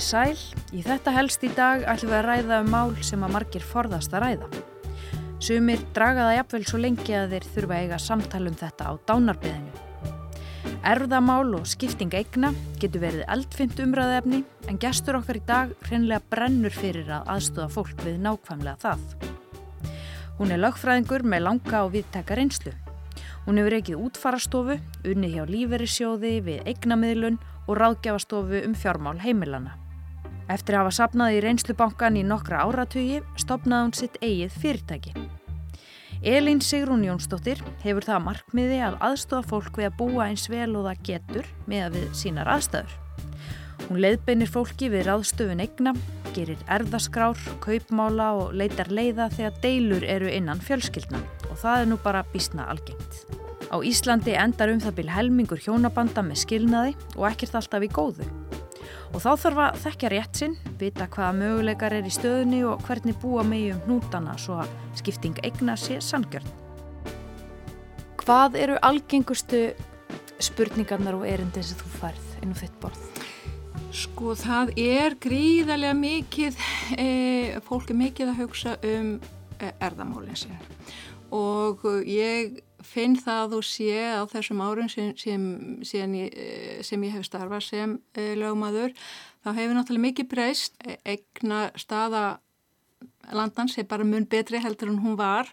Komiði sæl, í þetta helst í dag ætlum við að ræða um mál sem að margir forðast að ræða. Sumir draga það jafnvel svo lengi að þeir þurfa að eiga samtal um þetta á dánarbyðinu. Erfðamál og skipting eigna getur verið eldfimt umræðefni en gestur okkar í dag hreinlega brennur fyrir að aðstóða fólk við nákvæmlega það. Hún er lögfræðingur með langa og viðtaka reynslu. Hún hefur ekkið útfarastofu, unni hjá líferisjóði við eignamiðlun og ráðgjafastofu um fjármál heimilana. Eftir að hafa sapnað í reynslubankan í nokkra áratugi stopnaði hún sitt eigið fyrirtæki. Elín Sigrún Jónsdóttir hefur það markmiði að aðstofa fólk við að búa eins vel og það getur með að við sínar aðstæður. Hún leiðbeinir fólki við ráðstöfun eigna, gerir erðaskrár, kaupmála og leitar leiða þegar deilur eru innan fjölskyldna og það er nú bara bísna algengt. Á Íslandi endar um það bíl helmingur hjónabanda með skilnaði og ekkert alltaf í góðu. Og þá þarf að þekkja rétt sinn, vita hvaða möguleikar er í stöðunni og hvernig búa megi um hnútana svo að skipting eigna sé sangjörn. Hvað eru algengustu spurningarnar og erindi sem þú færð inn á þitt borð? Sko það er gríðarlega mikið, e, fólk er mikið að hugsa um e, erðamálinn sín og ég finn það og sé á þessum árum sem, sem, sem, eh, sem ég hef starfað sem e, lögmaður þá hefur náttúrulega mikið breyst. Egna staða landans er bara mun betri heldur en hún var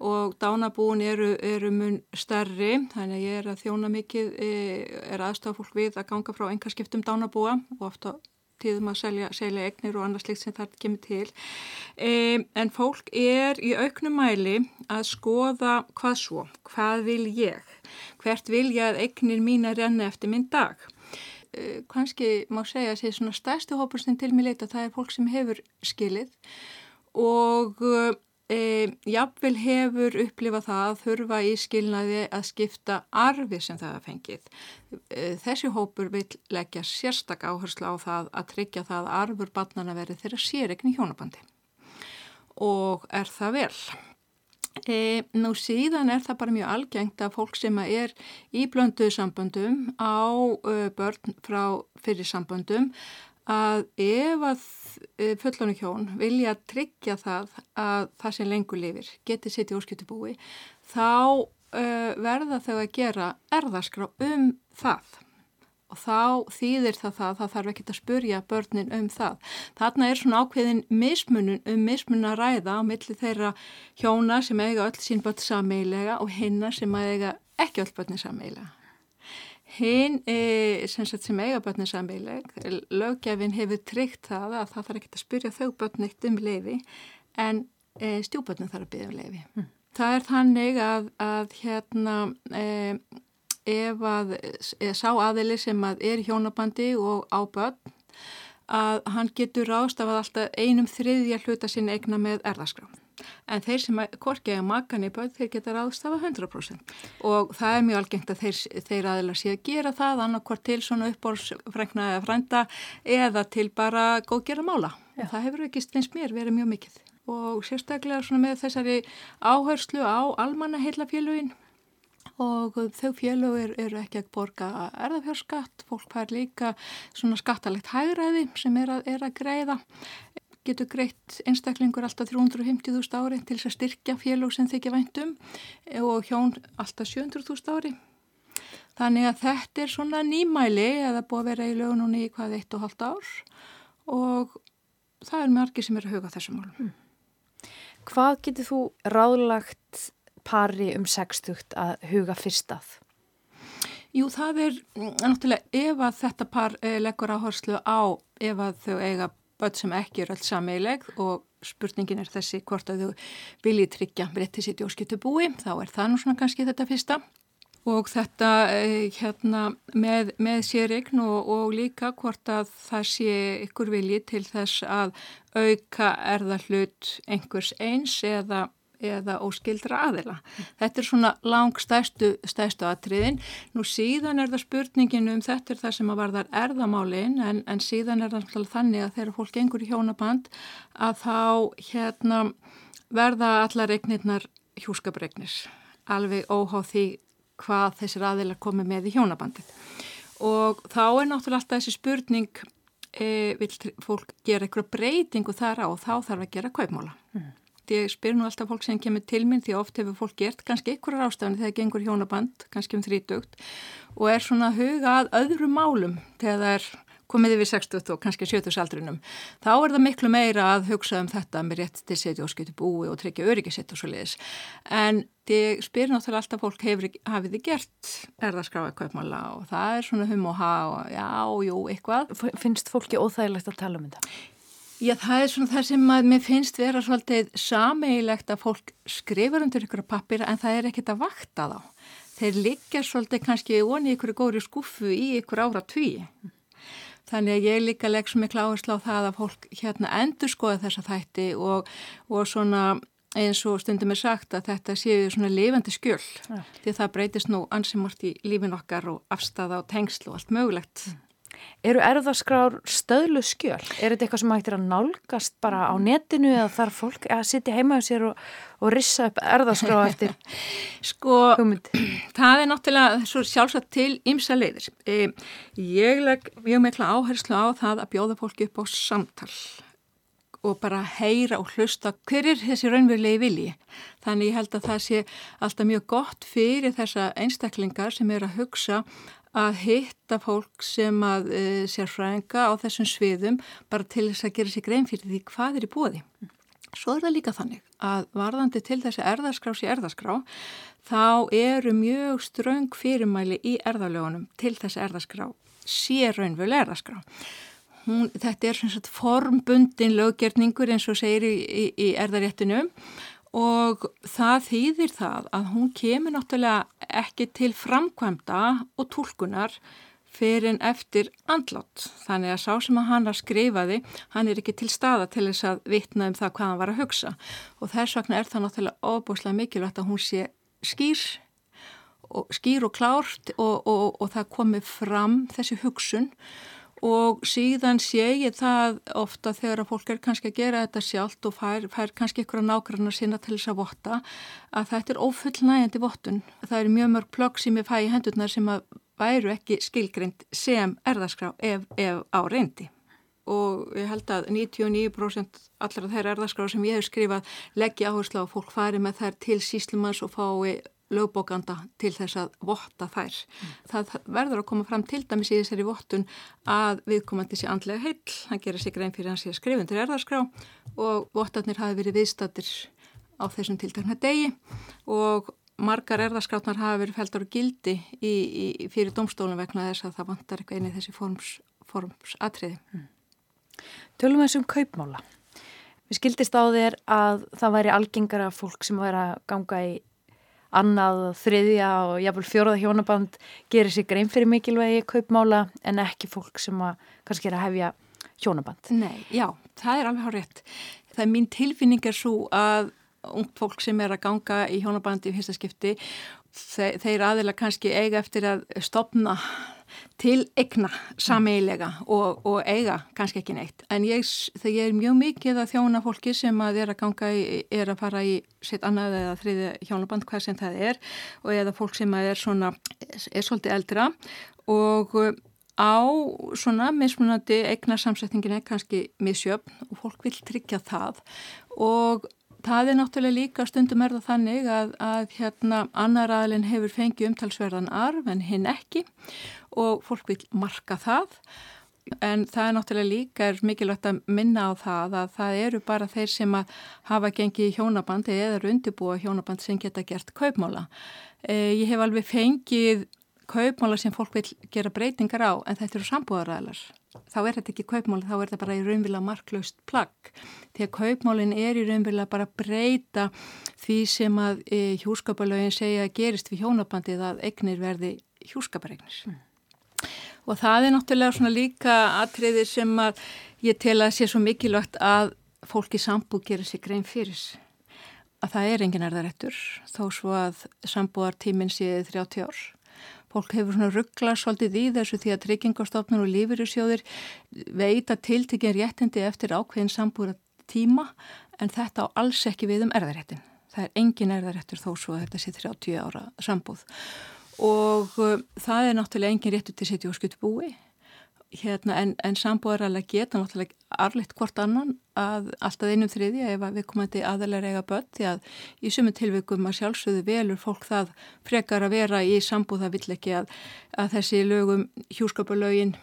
og dánabúin eru, eru mun stærri. Þannig að ég er að þjóna mikið e, er aðstofa fólk við að ganga frá engarskiptum dánabúa og ofta tíðum að selja, selja egnir og annars slikt sem það kemur til. E, en fólk er í auknum mæli að skoða hvað svo, hvað vil ég, hvert vil ég að egnir mín að renna eftir minn dag. E, Kanski má segja að það svona stærstu hópur sem til mig leita, það er fólk sem hefur skilið og E, jafnvel hefur upplifað það að þurfa í skilnaði að skipta arfi sem það hafa fengið. E, þessi hópur vil leggja sérstak áherslu á það að tryggja það að arfur barnana verið þeirra séregni hjónabandi og er það vel. E, nú síðan er það bara mjög algengt að fólk sem er í blönduðu samböndum á börn frá fyrir samböndum að ef að e, fullonu hjón vilja tryggja það að það sem lengur lifir geti sitt í óskiptubúi þá uh, verða þau að gera erðaskrá um það. Og þá þýðir það það það þarf ekki að spurja börnin um það. Þarna er svona ákveðin mismunum um mismun að ræða á milli þeirra hjóna sem eiga öll sín börn sameilega og hinna sem eiga ekki öll börnin sameilega Hinn e, sem, sem eiga börnir samveileg, löggefin hefur tryggt það að það þarf ekki að spyrja þau börnitt um leiði en e, stjúbörnum þarf að byrja um leiði. Mm. Það er þannig að, að hérna e, ef að sá aðili sem að er hjónabandi og á börn að hann getur rást af að alltaf einum þriðja hluta sinna egna með erðaskráð en þeir sem korkega makan í börn þeir geta ráðstafa 100% og það er mjög algengt að þeir, þeir aðeins sé að gera það annarkvort til svona uppbórsfrækna eða frænda eða til bara góðgera mála. Já. það hefur ekki steinst mér verið mjög mikið. Og sérstaklega svona með þessari áherslu á almanna heilafélugin og þau félög eru er ekki að borga erðafjárskatt, fólk fær líka svona skattalegt hægraði sem er að, er að greiða getur greitt einstaklingur alltaf 350.000 ári til þess að styrkja félög sem þykja væntum og hjón alltaf 700.000 ári. Þannig að þetta er svona nýmæli eða búið að vera í lögunum í hvað eitt og halvt ár og það er margir sem er að huga þessum málum. Hmm. Hvað getur þú ráðlagt pari um 60 að huga fyrst að? Jú, það er náttúrulega ef að þetta par eh, leggur áherslu á ef að þau eiga börn sem ekki er alls sameileg og spurningin er þessi hvort að þau viljið tryggja breytti sitt í óskiptu búi, þá er það nú svona kannski þetta fyrsta. Og þetta eh, hérna með, með sérign og, og líka hvort að það sé ykkur viljið til þess að auka erða hlut einhvers eins eða eða óskildra aðila. Þetta er svona lang stæstu, stæstu atriðin. Nú síðan er það spurningin um þetta er það sem að varðar erðamálin en, en síðan er það þannig að þegar fólk gengur í hjónaband að þá hérna, verða allar regnirnar hjúskapregnis alveg óháð því hvað þessir aðilar komi með í hjónabandið. Og þá er náttúrulega alltaf þessi spurning e, vil fólk gera eitthvað breytingu þar á og þá þarf að gera kaupmála. Mm. Ég spyr nú alltaf fólk sem kemur til minn því oft hefur fólk gert kannski ykkurar ástafni þegar gengur hjónaband, kannski um þrítugt og er svona að huga að öðrum málum þegar það er komið yfir 60 og kannski 70 aldrinum. Þá er það miklu meira að hugsa um þetta með rétt til setja og skyti búi og tryggja öryggisitt og svo leiðis. En ég spyr náttúrulega alltaf fólk hefur, hafið þið gert erðarskráða kaupmála og það er svona hum og ha og já, jú, eitthvað. Finnst fólki óþægilegt að tala um þetta? Já, það er svona það sem að mér finnst vera svolítið sameigilegt að fólk skrifur undir ykkur pappir en það er ekkit að vakta þá. Þeir liggja svolítið kannski onni ykkur góri skuffu í ykkur ára tvíi. Þannig að ég líka legg svo miklu áherslu á það að fólk hérna endur skoða þessa þætti og, og svona eins og stundum er sagt að þetta séu svona lifandi skjöl ja. því það breytist nú ansimort í lífin okkar og afstæða og tengslu og allt mögulegt. Mm. Eru erðaskrár stöðlu skjöl? Er þetta eitthvað sem hægtir að nálgast bara á netinu eða þarf fólk að sitja heima á sér og, og rissa upp erðaskrá eftir sko, hugmynd? Það er náttúrulega sjálfsagt til ymsa leiðir. E, ég legg mjög mikla áherslu á það að bjóða fólki upp á samtal og bara heyra og hlusta hver er þessi raunverulegi vilji. Þannig ég held að það sé alltaf mjög gott fyrir þessa einstaklingar sem er að hugsa að hitta fólk sem að e, sér fræðinga á þessum sviðum bara til þess að gera sér grein fyrir því hvað er í bóði. Svo er það líka þannig að varðandi til þessi erðaskrá sér erðaskrá þá eru mjög ströng fyrirmæli í erðalögunum til þessi erðaskrá sér raunvölu erðaskrá. Hún, þetta er svona svona formbundin löggerningur eins og segir í, í, í erðaréttinum og það þýðir það að hún kemur náttúrulega ekki til framkvæmda og tólkunar fyrir en eftir andlátt. Þannig að sá sem að hann að skrifaði, hann er ekki til staða til þess að vitna um það hvað hann var að hugsa. Og þess vegna er það náttúrulega óbúslega mikilvægt að hún sé skýr og, skýr og klárt og, og, og það komi fram þessi hugsun og síðan sé ég það ofta þegar að fólk er kannski að gera þetta sjálft og fær, fær kannski ykkur að nákvæmna sína til þess að votta að þetta er ofullnægjandi vottun. Það er mjög mörg plögg sem ég fæ í hendurnar sem að væru ekki skilgrind sem erðaskrá ef, ef á reyndi. Og ég held að 99% allra þeirra erðaskrá sem ég hef skrifað leggja áherslu á að fólk fari með þær til síslumans og fái lögbókanda til þess að votta þær. Mm. Það verður að koma fram til dæmis í þessari vottun að viðkomandi sé andlega heill, hann gerir sig grein fyrir hans í að skrifundur erðarskrá og vottarnir hafi verið viðstattir á þessum tiltakna degi og margar erðarskráttnar hafi verið feldar og gildi í, í, fyrir domstólum vegna þess að það vantar eitthvað inn í þessi forms, forms atriði. Mm. Tölum við þessum kaupmála. Við skildist á þér að það væri algengara fólk sem væri að ganga í annað, þriðja og jáfnvel fjóraða hjónaband gerir sig grein fyrir mikilvægi kaupmála en ekki fólk sem að kannski er að hefja hjónaband. Nei, já, það er alveg hár rétt. Það er mín tilfinning er svo að ungt fólk sem er að ganga í hjónabandi í fyrsta skipti, þeir aðila kannski eiga eftir að stopna til egna sameilega og, og eiga kannski ekki neitt. En ég, ég er mjög mikið að þjóna fólki sem að er að ganga í, er að fara í sitt annað eða þriði hjónaband hvað sem það er og eða fólk sem að er svona, er svolítið eldra og á svona mismunandi egna samsetningin er kannski misjöfn og fólk vil tryggja það og Það er náttúrulega líka stundum er það þannig að, að hérna annar aðlinn hefur fengið umtalsverðan arf en hinn ekki og fólk vil marka það en það er náttúrulega líka er mikilvægt að minna á það að það eru bara þeir sem að hafa gengið í hjónabandi eða eru undirbúa hjónabandi sem geta gert kaupmála. Eh, ég hef alveg fengið kaupmála sem fólk vil gera breytingar á en þetta eru sambúðaræðlar. Þá er þetta ekki kaupmáli, þá er þetta bara í raunvila marklaust plagg. Því að kaupmálin er í raunvila bara breyta því sem að e, hjúskapalögin segja að gerist við hjónabandið að egnir verði hjúskaparegnir. Mm. Og það er náttúrulega svona líka atriðir sem að ég tel að sé svo mikilvægt að fólki sambúð gera sig grein fyrir. Að það er engin erðarettur þó svo að sambúðartíminn séð 30 ár fólk hefur svona ruggla svolítið í þessu því að tryggingastofnun og lífyrirsjóðir veita tiltekinn réttindi eftir ákveðin sambúra tíma en þetta á alls ekki við um erðaréttin. Það er engin erðaréttur þó svo að þetta sé 30 ára sambúð og uh, það er náttúrulega engin réttur til að setja á skutbúi hérna, en, en sambúðar alveg geta náttúrulega arlitt hvort annan að alltaf einum þriði ef við komandi aðalega eiga börn því að í sumu tilvikum að sjálfsögðu velur fólk það frekar að vera í sambúð það vill ekki að, að þessi lögum hjúskapalögin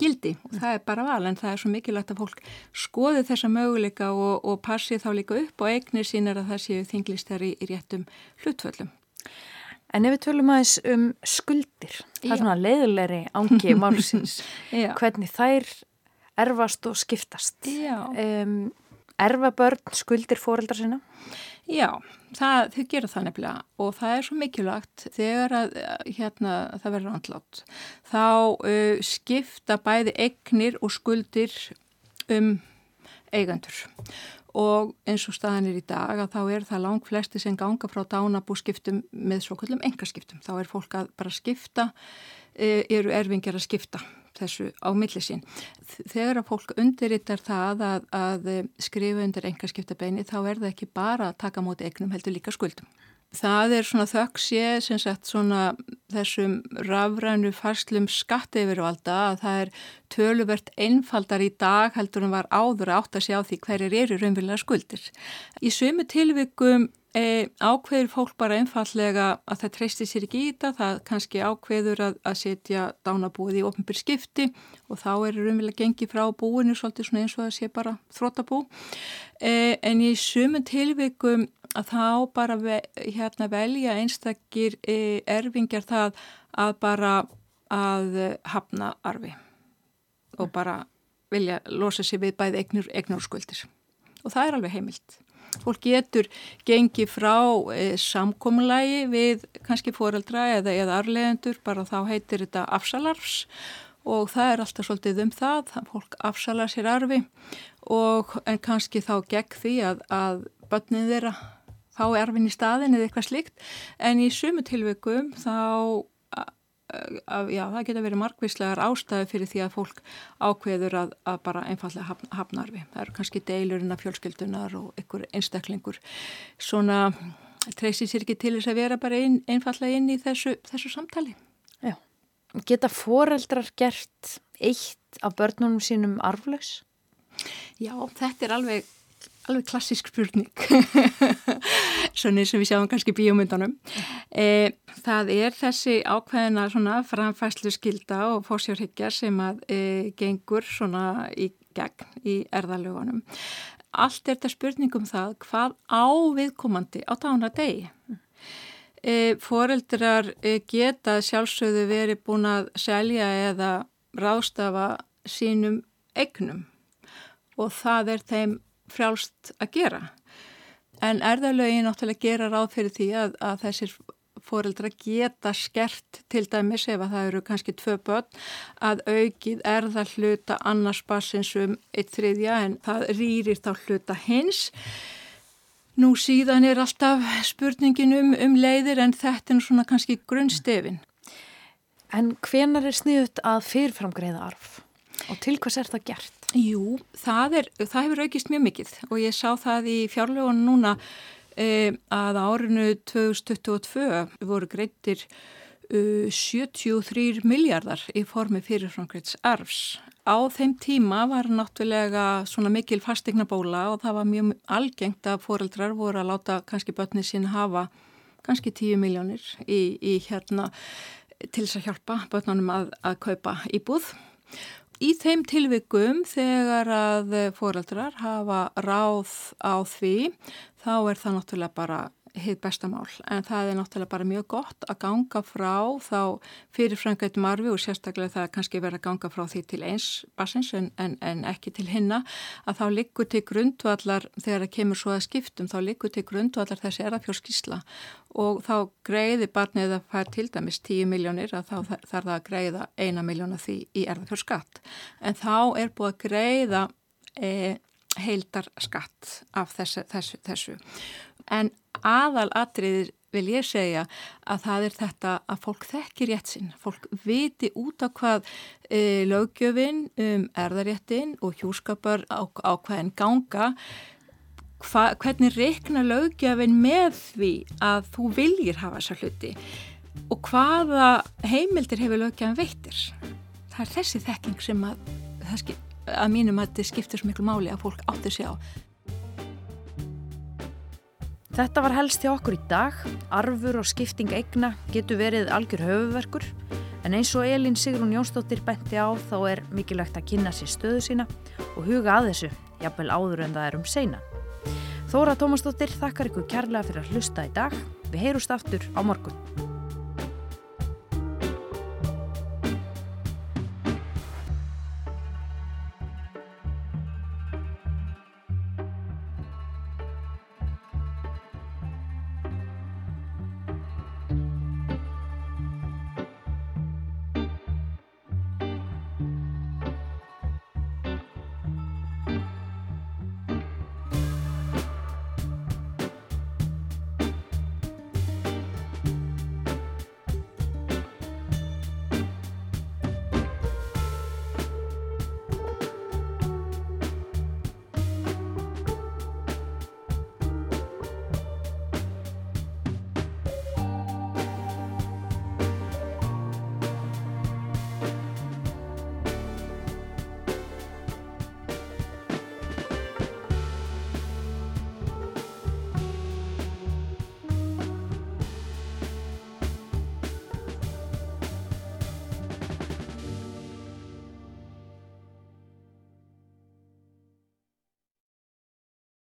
gildi og það er bara val en það er svo mikilvægt að fólk skoði þessa möguleika og, og passi þá líka upp og eignir sín er að það séu þinglistar í, í réttum hlutföllum. En ef við tölum aðeins um skuldir, það er svona leiðilegri ángi málsins, hvernig þær erfast og skiptast. Um, erfa börn skuldir fóreldra sinna? Já, það, þau gera það nefnilega og það er svo mikilvægt þegar að hérna, það verður andlátt. Þá uh, skipta bæði egnir og skuldir um eigandur og eins og staðan er í dag að þá er það lang flesti sem ganga frá dánabúskiptum með svo kallum engaskiptum. Þá er fólk að bara skipta, e, eru erfingjar að skipta þessu á millisín. Þegar að fólk undirrittar það að, að skrifa undir engaskiptabeini þá er það ekki bara að taka móti egnum heldur líka skuldum. Það er svona þöks ég sem sagt svona þessum rafrænu farslum skatt yfirvalda að það er töluvert einfaldar í dag heldur en var áður átt að sjá því hverjir eru raunverulega skuldir. Í sömu tilvikum e, ákveður fólk bara einfallega að það treysti sér ekki í þetta, það kannski ákveður að, að setja dánabúið í ofnbyr skipti og þá er raunverulega gengið frá búinu svolítið svona eins og það sé bara þrótabú. E, en í sömu tilvikum að þá bara ve, hérna velja einstakir e, erfingjar það að bara að hafna arfi og bara vilja losa sér við bæði eignur, eignur skuldir og það er alveg heimilt. Fólk getur gengið frá e, samkominlægi við kannski foreldra eða, eða arlegendur, bara þá heitir þetta afsalarfs og það er alltaf svolítið um það, fólk afsalar sér arfi og en kannski þá gegn því að, að börnin þeirra fá erfin í staðin eða eitthvað slikt en í sumu tilveikum þá að, já, það geta verið margvíslegar ástæði fyrir því að fólk ákveður að, að bara einfallega hafna, hafnarfi. Það eru kannski deilurinn af fjölskyldunar og einhver einstaklingur svona treysi sér ekki til þess að vera bara ein, einfallega inn í þessu, þessu samtali. Já. Geta foreldrar gert eitt af börnunum sínum arflaus? Já, þetta er alveg alveg klassisk spurning eins og við sjáum kannski bíómyndunum. E, það er þessi ákveðina svona framfæslu skilda og fórsjárhyggja sem að e, gengur svona í gegn í erðalögunum. Allt er þetta spurningum það hvað á viðkomandi á dána degi e, foreldrar e, geta sjálfsögðu verið búin að selja eða rástafa sínum egnum og það er þeim frjálst að gera. En erðalögin náttúrulega gera ráð fyrir því að, að þessir fóreldra geta skert til dæmis ef að það eru kannski tvö börn að aukið erða hluta annars bassins um eitt þriðja en það rýrir þá hluta hins. Nú síðan er alltaf spurningin um, um leiðir en þetta er svona kannski grunnstefin. En hvenar er sniðut að fyrirframgreiða arf og til hvers er það gert? Jú, það, er, það hefur aukist mjög mikið og ég sá það í fjárlegunum núna eh, að árinu 2022 voru greittir uh, 73 miljardar í formi fyrirframgreits arfs. Á þeim tíma var náttúrulega svona mikil fastegna bóla og það var mjög algengt að foreldrar voru að láta kannski börni sín hafa kannski 10 miljónir í, í hérna til þess að hjálpa börnunum að, að kaupa íbúð Í þeim tilvikum þegar að fóraldrar hafa ráð á því þá er það náttúrulega bara hitt bestamál en það er náttúrulega bara mjög gott að ganga frá þá fyrir frangættum arfi og sérstaklega það kannski verið að ganga frá því til eins basins en, en, en ekki til hinna að þá likur til grundvallar þegar það kemur svo að skiptum þá likur til grundvallar þessi erðafjórskísla og þá greiði barnið að fær til dæmis 10 miljónir að þá þarf það að greiða eina miljóna því í erðafjórskatt en þá er búið að greiða e, heildar skatt af þessu, þessu, þessu en aðal atriðir vil ég segja að það er þetta að fólk þekkir rétt sinn, fólk viti út á hvað e, lögjöfin um erðaréttin og hjúskapar á, á hvaðin ganga. Hva, hvernig reikna lögjöfin með því að þú viljir hafa þessa hluti? Og hvaða heimildir hefur lögjöfin veittir? Það er þessi þekking sem að, að mínum að þetta skiptir svo miklu máli að fólk áttur sig á. Þetta var helst hjá okkur í dag. Arfur og skipting eigna getur verið algjör höfuverkur en eins og Elin Sigrun Jónsdóttir benti á þá er mikilvægt að kynna sér stöðu sína og huga að þessu, jafnvel áður en það er um seina. Þóra Tómasdóttir þakkar ykkur kærlega fyrir að hlusta í dag. Við heyrust aftur á morgun.